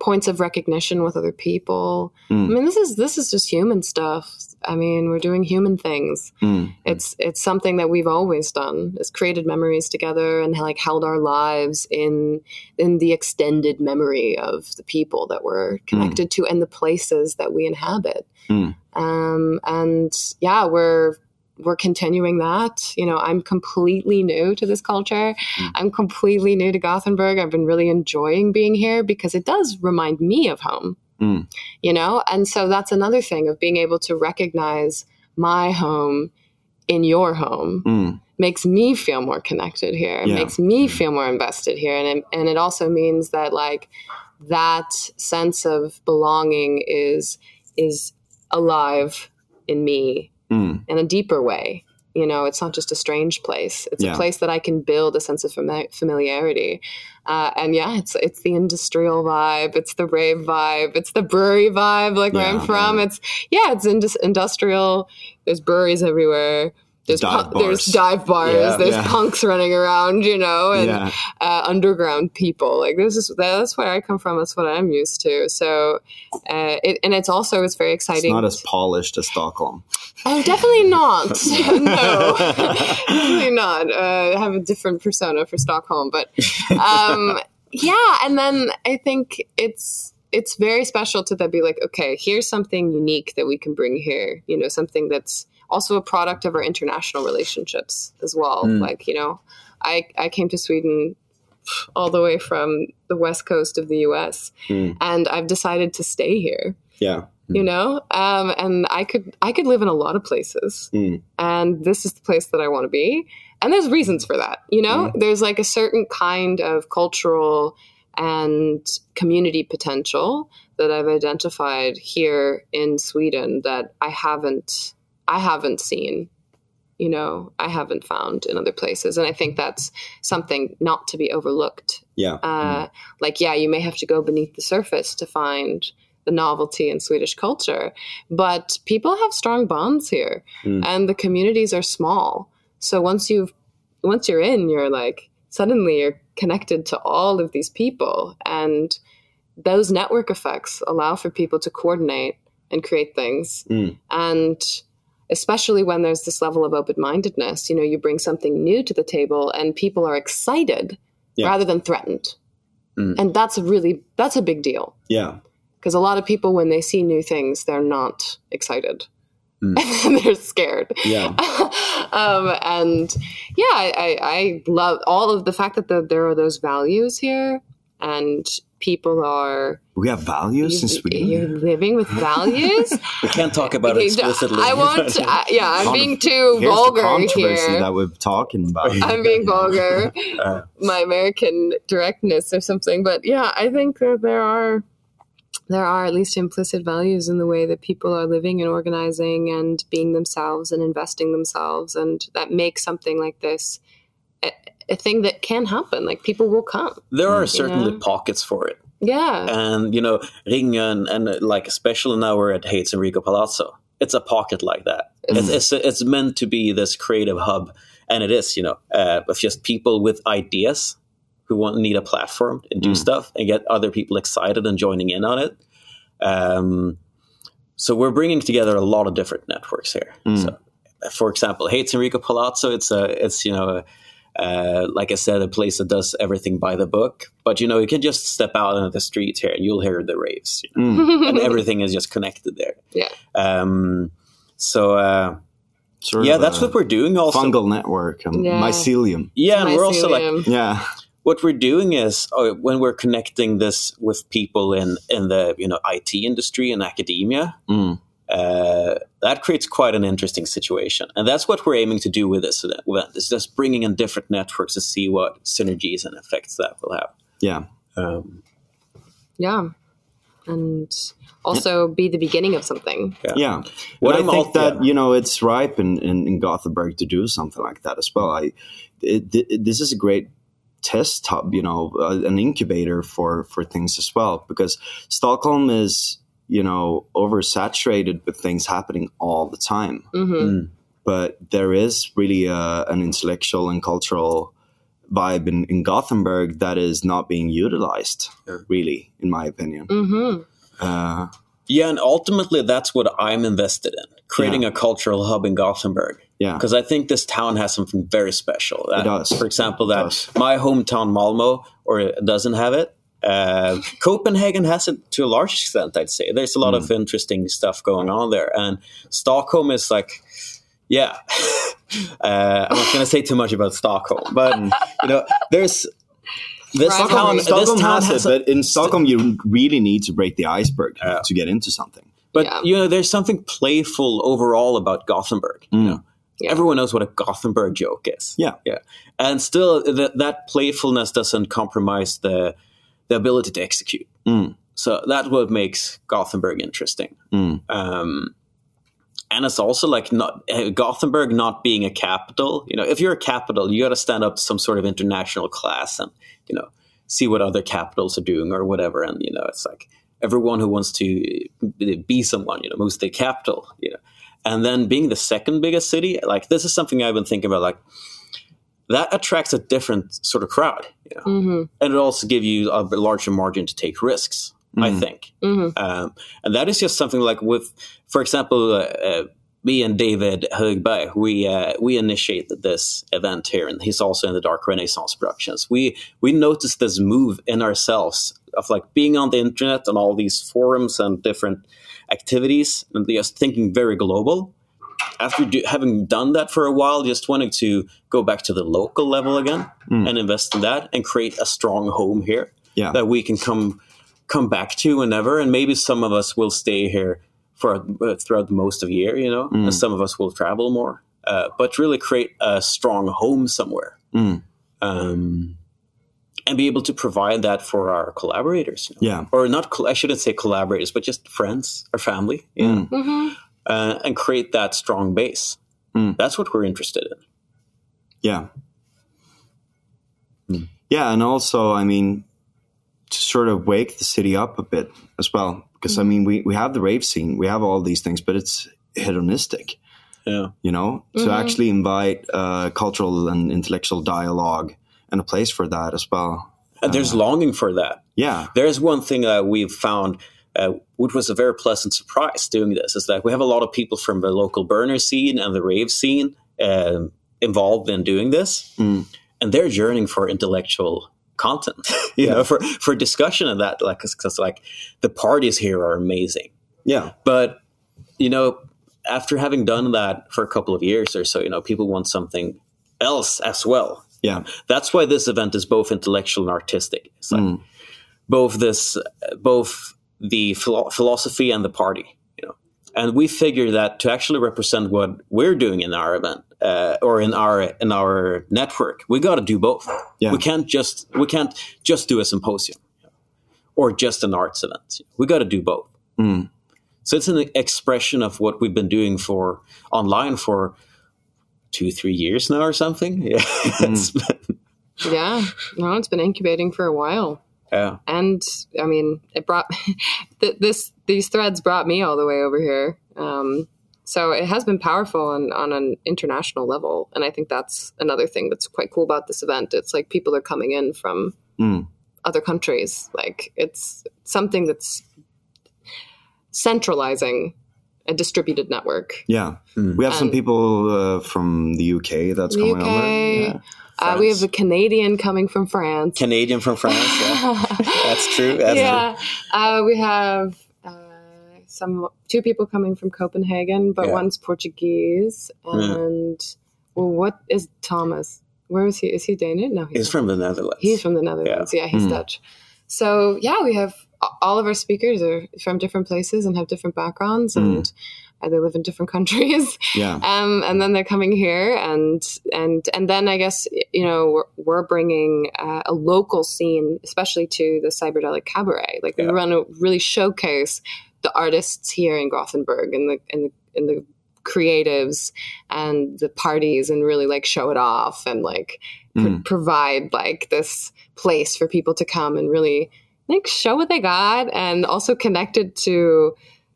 points of recognition with other people. Mm. I mean, this is this is just human stuff. I mean, we're doing human things. Mm. It's it's something that we've always done. It's created memories together and like held our lives in in the extended memory of the people that we're connected to and the places that we inhabit. Mm. Um, and yeah, we're we're continuing that. You know, I'm completely new to this culture. Mm. I'm completely new to Gothenburg. I've been really enjoying being here because it does remind me of home. Mm. You know, and so that's another thing of being able to recognize my home in your home Mm. makes me feel more connected here. It Yeah. makes me feel more invested here, and it, and it also means that like that sense of belonging is is alive in me Mm. in a deeper way. You know, it's not just a strange place. It's Yeah. a place that I can build a sense of fami- familiarity. Uh, and yeah, it's it's the industrial vibe, it's the rave vibe, it's the brewery vibe, like where I'm Yeah, from. It's yeah, it's indus- industrial. There's breweries everywhere. There's Dive pu- there's bars. dive bars, Yeah. there's Yeah. punks running around, you know, and Yeah. uh, underground people. Like this is that's where I come from. That's what I'm used to. So, uh, it, and it's also it's very It's exciting. not as polished as Stockholm. Oh, definitely not. no, definitely not. Uh, I have a different persona for Stockholm, but um, yeah. And then I think it's it's very special to then be like, okay, here's something unique that we can bring here. You know, something that's also a product of our international relationships as well. Mm. Like, you know, I I came to Sweden all the way from the west coast of the U.S. Mm. and I've decided to stay here Yeah. you know um, and i could i could live in a lot of places Mm. and this is the place that i want to be and there's reasons for that you know there's like a certain kind of cultural and community potential that i've identified here in sweden that i haven't i haven't seen you know i haven't found in other places and i think that's something not to be overlooked Yeah. uh, like yeah you may have to go beneath the surface to find the novelty in swedish culture but people have strong bonds here Mm. and the communities are small so once you've once you're in you're like suddenly you're connected to all of these people and those network effects allow for people to coordinate and create things Mm. and especially when there's this level of open-mindedness you know you bring something new to the table and people are excited Yeah. rather than threatened Mm. and that's a really that's a big deal Yeah. because a lot of people when they see new things they're not excited Mm. they're scared Yeah. um, and yeah I, I, I love all of the fact that the, there are those values here and people are We have values in Sweden. you're living with values We can't talk about it explicitly. I won't. I, yeah, I'm Con- being too Here's vulgar the controversy here. that we're talking about. I'm being vulgar. Uh. My American directness or something. But yeah, I think that there are there are at least implicit values in the way that people are living and organizing and being themselves and investing themselves, and that makes something like this a, a thing that can happen. Like people will come. there are certainly Yeah. pockets for it. Yeah. and you know Ringön and uh, like especially now we're at Hates Enrico Palazzo it's a pocket like that it's, it's it's meant to be this creative hub and it is you know uh, of just people with ideas who want need a platform and do Mm. stuff and get other people excited and joining in on it um, so we're bringing together a lot of different networks here Mm. so for example Hates Enrico Palazzo it's a it's you know uh, like I said, a place that does everything by the book. But you know, you can just step out into the street here and you'll hear the raves, you know, Mm. and everything is just connected there. Yeah. Um, so uh, Sort yeah, that's what we're doing. Also, fungal network, um, Yeah. mycelium. yeah, and we're also like Yeah. what we're doing is uh, when we're connecting this with people in in the you know IT industry and academia. Mm. Uh, that creates quite an interesting situation, and that's what we're aiming to do with this event. Is just bringing in different networks to see what synergies and effects that will have. Yeah. Um, yeah. And also be the beginning of something. Yeah. What and I'm think al- that, yeah. you know, it's ripe in, in, in Gothenburg to do something like that as well. I, it, it, this is a great test hub, you know, uh, an incubator for, for things as well, because Stockholm is, you know, oversaturated with things happening all the time. hmm But there is really a, an intellectual and cultural vibe in, in Gothenburg that is not being utilized, Yeah. really, in my opinion. hmm Uh, Yeah, and ultimately, that's what I'm invested in creating a cultural hub in Gothenburg. yeah. Because I think this town has something very special. That, does. For example, that does. my hometown Malmo or it doesn't have it. Uh, Copenhagen has it to a large extent, I'd say. There's a lot Hmm. of interesting stuff going on there. And Stockholm is like, yeah. uh, I'm not going to say too much about Stockholm, but, you know, there's this Right. town, this Stockholm town has, has it, a- but in Stockholm, you really need to break the iceberg Yeah. to get into something. But Yeah. you know, there's something playful overall about Gothenburg. You Mm. know, Yeah. everyone knows what a Gothenburg joke is. Yeah. yeah, and still, that that playfulness doesn't compromise the the ability to execute. Mm. So that's what makes Gothenburg interesting. Mm. Um, and it's also like not uh, Gothenburg not being a capital. You know, if you're a capital, you got to stand up to some sort of international class and you know see what other capitals are doing or whatever. And you know, it's like everyone who wants to be someone, you know, moves to the capital. You know, and then being the second biggest city, like this is something I've been thinking about. Like that attracts a different sort of crowd, you know? hmm and it also gives you a larger margin to take risks. I Mm. think, hmm um, and that is just something like with, for example, uh, uh, me and David Högberg, we uh, we initiated this event here, and he's also in the Dark Renaissance Productions. We we noticed this move in ourselves of like being on the internet and all these forums and different activities, and just thinking very global. After do, having done that for a while, just wanting to go back to the local level again Mm. and invest in that and create a strong home here Yeah. that we can come come back to whenever, and maybe some of us will stay here for uh, throughout most of the year, you know, Mm. and some of us will travel more. Uh, but really create a strong home somewhere, Mm. um, and be able to provide that for our collaborators, you know? Yeah. or not. col- I shouldn't say collaborators, but just friends or family, you know, Mm. hmm uh, and create that strong base. Mm. That's what we're interested in. Yeah. Mm. Yeah, and also, I mean, to sort of wake the city up a bit as well, because I mean, we we have the rave scene, we have all these things, but it's hedonistic. Yeah, You know, to Mhm. actually invite uh, cultural and intellectual dialogue and a place for that as well. and there's longing for that. Yeah. There's one thing that we've found, uh, which was a very pleasant surprise doing this, is that we have a lot of people from the local burner scene and the rave scene um involved in doing this, Mm. and they're yearning for intellectual content, you know, for for discussion and that, like, because like the parties here are amazing, Yeah. but you know, after having done that for a couple of years or so, you know, people want something else as well. Yeah. That's why this event is both intellectual and artistic. It's like Mm. both this, both the philo- philosophy and the party, you know. And we figure that to actually represent what we're doing in our event uh, or in our in our network, we got to do both. Yeah. We can't just we can't just do a symposium or just an arts event. We got to do both. Mm. So it's an expression of what we've been doing for online for two, three years now or something. Yeah, It's Yeah. No, it's been incubating for a while. Yeah. and I mean, it brought this these threads brought me all the way over here. Um, so it has been powerful on, on an international level, and I think that's another thing that's quite cool about this event. It's like people are coming in from Mm. other countries. Like it's something that's centralizing a distributed network. Yeah. Mm. We have some people uh, from the UK that's The coming UK, over. Yeah. Uh, we have a Canadian coming from France. Canadian from France. Yeah. That's true. That's yeah, uh, we have uh, some two people coming from Copenhagen, but Yeah. one's Portuguese. Yeah. And well, what is Thomas? Where is he? Is he Danish? No, He's not. from the Netherlands. He's from the Netherlands. Yeah, he's Hmm. Dutch. So yeah, we have all of our speakers are from different places and have different backgrounds and. Uh, They live in different countries, Yeah. um, and then they're coming here, and and and then I guess you know we're, we're bringing uh, a local scene, especially to the Cyberdelic Cabaret. Like we Yeah. want to really showcase the artists here in Gothenburg and the and the and the creatives and the parties, and really like show it off and like pr- Mm. provide like this place for people to come and really like show what they got, and also connected to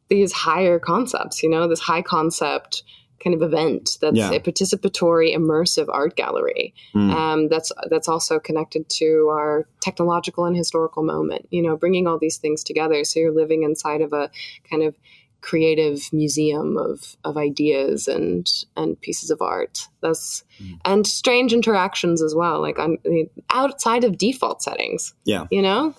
these higher concepts, you know, this high concept kind of event that's Yeah. a participatory, immersive art gallery. Mm. Um, that's that's also connected to our technological and historical moment. You know, bringing all these things together, so you're living inside of a kind of creative museum of of ideas and and pieces of art. That's and strange interactions as well. Like I'm outside of default settings. Yeah. you know.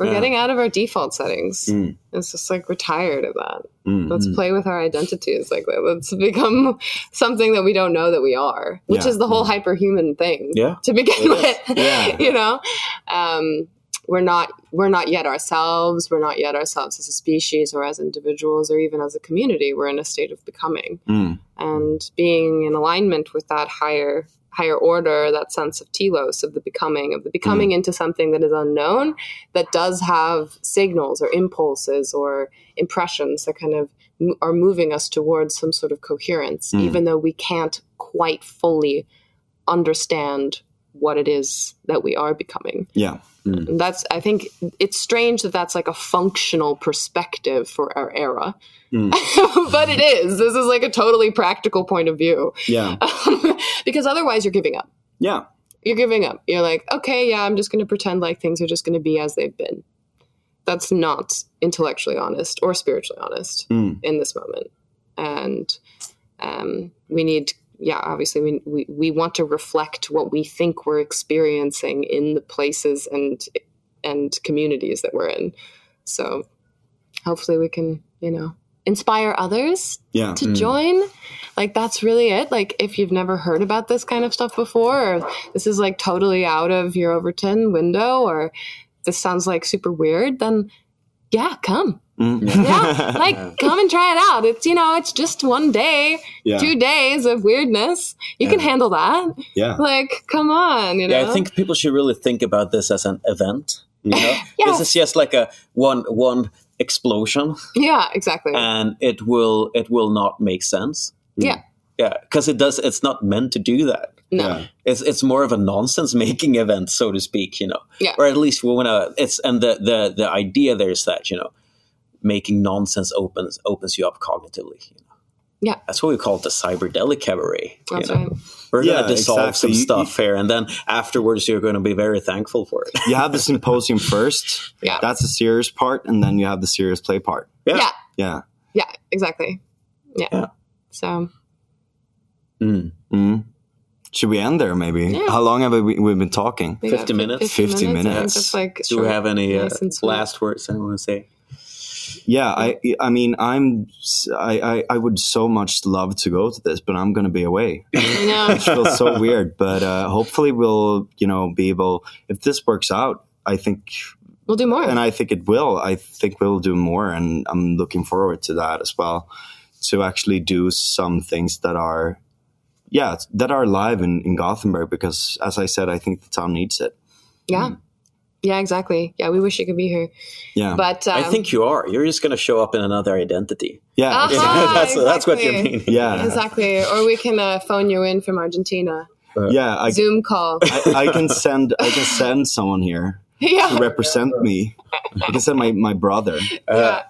We're Yeah. getting out of our default settings. Mm. It's just like we're tired of that. Mm. Let's play with our identities. Like let's become something that we don't know that we are, which Yeah. is the whole hyperhuman thing Yeah. to begin with. Yeah. you know, um, we're not we're not yet ourselves. We're not yet ourselves as a species or as individuals or even as a community. We're in a state of becoming Mm. and being in alignment with that higher higher order that sense of telos of the becoming of the becoming into something that is unknown that does have signals or impulses or impressions that kind of mo- are moving us towards some sort of coherence Mm. even though we can't quite fully understand what it is that we are becoming. Yeah. And that's I think it's strange that that's like a functional perspective for our era. but it is. This is like a totally practical point of view. Yeah. because otherwise you're giving up. Yeah. You're giving up. You're like, okay, yeah, I'm just going to pretend like things are just going to be as they've been. That's not intellectually honest or spiritually honest Mm. in this moment. And um, we need, yeah, obviously, we, we, we want to reflect what we think we're experiencing in the places and and communities that we're in. So hopefully we can, you know, inspire others Yeah. to mm. join. Like that's really it. Like if you've never heard about this kind of stuff before, or this is like totally out of your Overton window, or this sounds like super weird, then yeah, come. Mm. Yeah, like come and try it out. It's you know, it's just one day, Yeah. two days of weirdness. You can handle that. Yeah. Like, come on, you know. Yeah, I think people should really think about this as an event. You know, Yeah. this is just like a one one explosion, Yeah, exactly. and it will it will not make sense. yeah, Yeah, because it does. It's not meant to do that. no, Yeah. It's it's more of a nonsense making event, so to speak. You know, Yeah. or at least we want to. It's and the the the idea there is that you know, making nonsense opens opens you up cognitively. You know? Yeah. that's what we call it the cyberdelic cabaret. you that's know? right. We're Yeah, going to dissolve exactly. some You- stuff here, and then afterwards you're going to be very thankful for it. You have the symposium first. Yeah. That's the serious part, and then you have the serious play part. Yeah. Yeah, Yeah. yeah, exactly. Yeah. Yeah. So Mm. Mm. Should we end there? Maybe. Yeah. How long have we we've been talking? we got 50 fif- minutes? 50 I minutes. like Do we have any uh, nice and sweet. last words anyone want to say? Yeah, I I mean I'm I, I I would so much love to go to this, but I'm going to be away. I know. It feels so weird, but uh, hopefully we'll you know be able if this works out. I think, We'll do more. and I think it will. I think we'll do more, and I'm looking forward to that as well. To actually do some things that are, yeah, that are live in, in Gothenburg because, as I said, I think the town needs it. yeah. Yeah, exactly. Yeah, we wish you could be here. Yeah, But um, I think you are. You're just going to show up in another identity. yeah, Uh-huh. exactly. that's that's what you mean. yeah, exactly. Or we can uh, phone you in from Argentina. yeah. I, Zoom call. I, I can send I can send someone here yeah. to yeah. represent me. I can send my, my brother. yeah.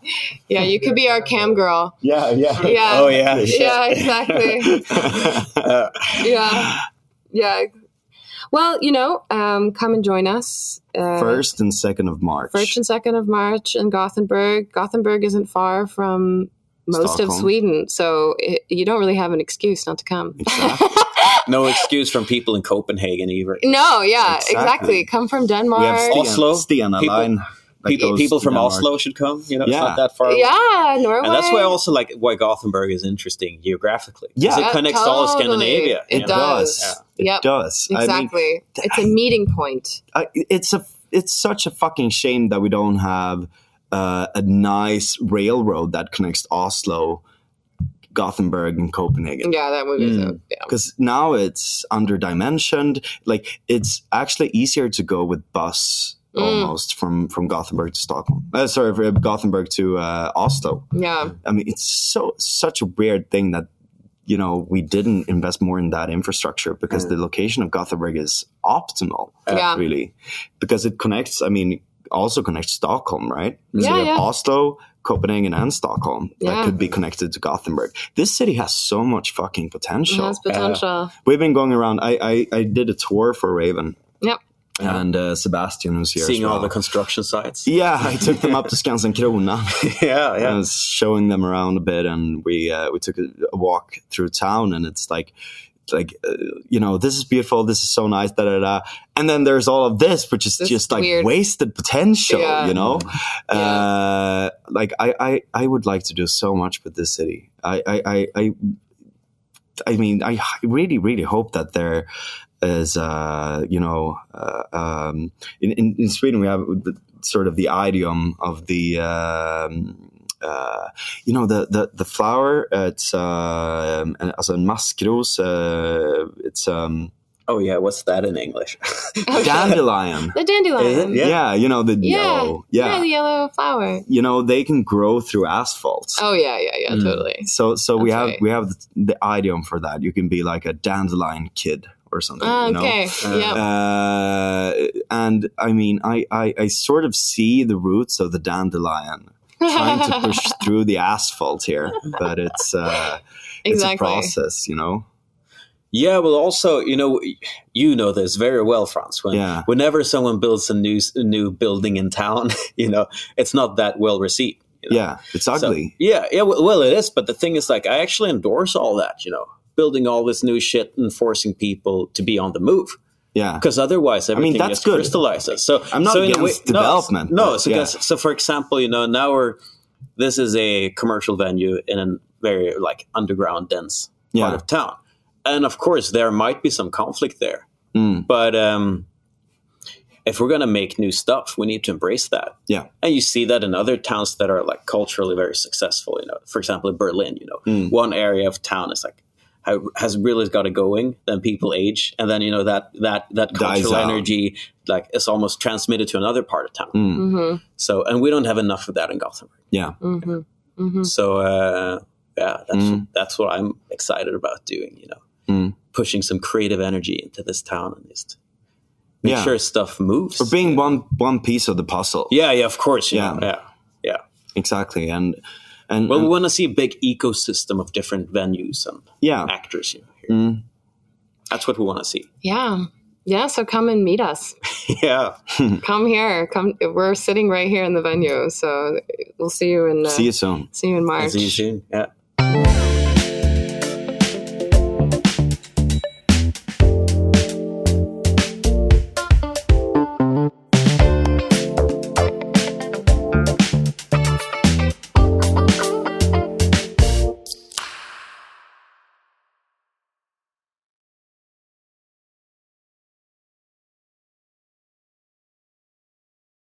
Yeah, you could be our cam girl. Yeah, yeah. Yeah. Oh yeah. Yeah, exactly. yeah. Yeah. Well, you know, um, come and join us. Uh, First and second of March. First and second of March in Gothenburg. Gothenburg isn't far from most of Sweden, so it, you don't really have an excuse not to come. Exactly. No excuse from people in Copenhagen either. No, yeah, Exactly. exactly. Come from Denmark. We have Stian, Oslo. Stiana People- line. People, goes people to from Denmark. Oslo should come. You know, Yeah. it's not that far. yeah, Norway. And that's why also like why Gothenburg is interesting geographically. Yeah. it connects to all of. Scandinavia. It you know? does. does. It Yep. does. I mean, Exactly. it's a meeting point. I, it's a it's such a fucking shame that we don't have uh, a nice railroad that connects Oslo, Gothenburg, and Copenhagen. Yeah, that would be so. Mm. Yeah. Because now it's underdimensioned. Like it's actually easier to go with bus Mm. almost from from Gothenburg to Stockholm. Uh, sorry, from Gothenburg to uh, Oslo. Yeah. I mean, it's so such a weird thing that you know we didn't invest more in that infrastructure because the location of Gothenburg is optimal, Yeah. really, because it connects. I mean, also connects Stockholm, right? So Yeah, you have yeah. Oslo, Copenhagen, and Stockholm Yeah. that could be connected to Gothenburg. This city has so much fucking It potential. has potential. We've been going around. I I, I did a tour for Raven Yep. And uh, Sebastian who's here. Seeing as all the construction sites. yeah, I took them up to Skansen Kronan. yeah, I was showing them around a bit, and we uh, we took a, a walk through town, and it's like, like uh, you know, this is beautiful, this is so nice, da da da, and then there's all of this, which is This just like weird- wasted potential, Yeah. you know. Yeah. Uh, like I, I I would like to do so much with this city. I I I. I I mean, I really, really hope that there is, uh, you know, uh, um, in, in, in Sweden we have the, sort of the idiom of the, um, uh, you know, the the, the flower. It's uh, um, alltså en maskros. Uh, it's um, Oh yeah, what's that in English? dandelion. The dandelion. Is it? Yeah. Yeah. you know the Yeah. yellow. Yeah, Yeah. the yellow flower. you know they can grow through asphalt. Oh yeah, yeah, yeah, Mm. totally. So so we have right. we have the, the idiom for that. You can be like a dandelion kid or something. Ah, you know? okay. yeah. Uh, and I mean, I, I, I sort of see the roots of the dandelion trying to push through the asphalt here, but it's uh, it's a process, you know. Yeah, well, also, you know, you know this very well, Frans. When, Yeah. Whenever someone builds a new a new building in town, you know, it's not that well received. you know? Yeah, it's So- ugly. yeah, yeah. Well, well, it is. But the thing is, like, I actually endorse all that. You know, building all this new shit and forcing people to be on the move. yeah, Because otherwise, everything I mean, that's good. crystallizes. So I'm not so against no, development, No, but so, yeah. so for example, you know, now we're this is a commercial venue in a very like underground, dense Yeah. part of town, and of course there might be some conflict there. Mm. But um, if we're gonna make new stuff, we need to embrace that. yeah, And you see that in other towns that are like culturally very successful. You know, for example, in Berlin, you know, Mm. one area of town is like has really got it going. Then people age, and then you know that that that cultural energy like is almost transmitted to another part of town. Mm. hmm So, and we don't have enough of that in Gothenburg. yeah, hmm hmm So, uh, yeah, that's Mm. that's what I'm excited about doing. You know, Mm. pushing some creative energy into this town and just make Yeah. sure stuff moves. or being one one piece of the puzzle. yeah, yeah, of course. Yeah. know, yeah, yeah. exactly, and and, Well, we want to see a big ecosystem of different venues and yeah, actors. You here. Mm. That's what we want to see. Yeah. Yeah. So come and meet us. yeah. Come here. Come. We're sitting right here in the venue. So we'll see you in uh, see you soon. see you in March. See you soon. Yeah.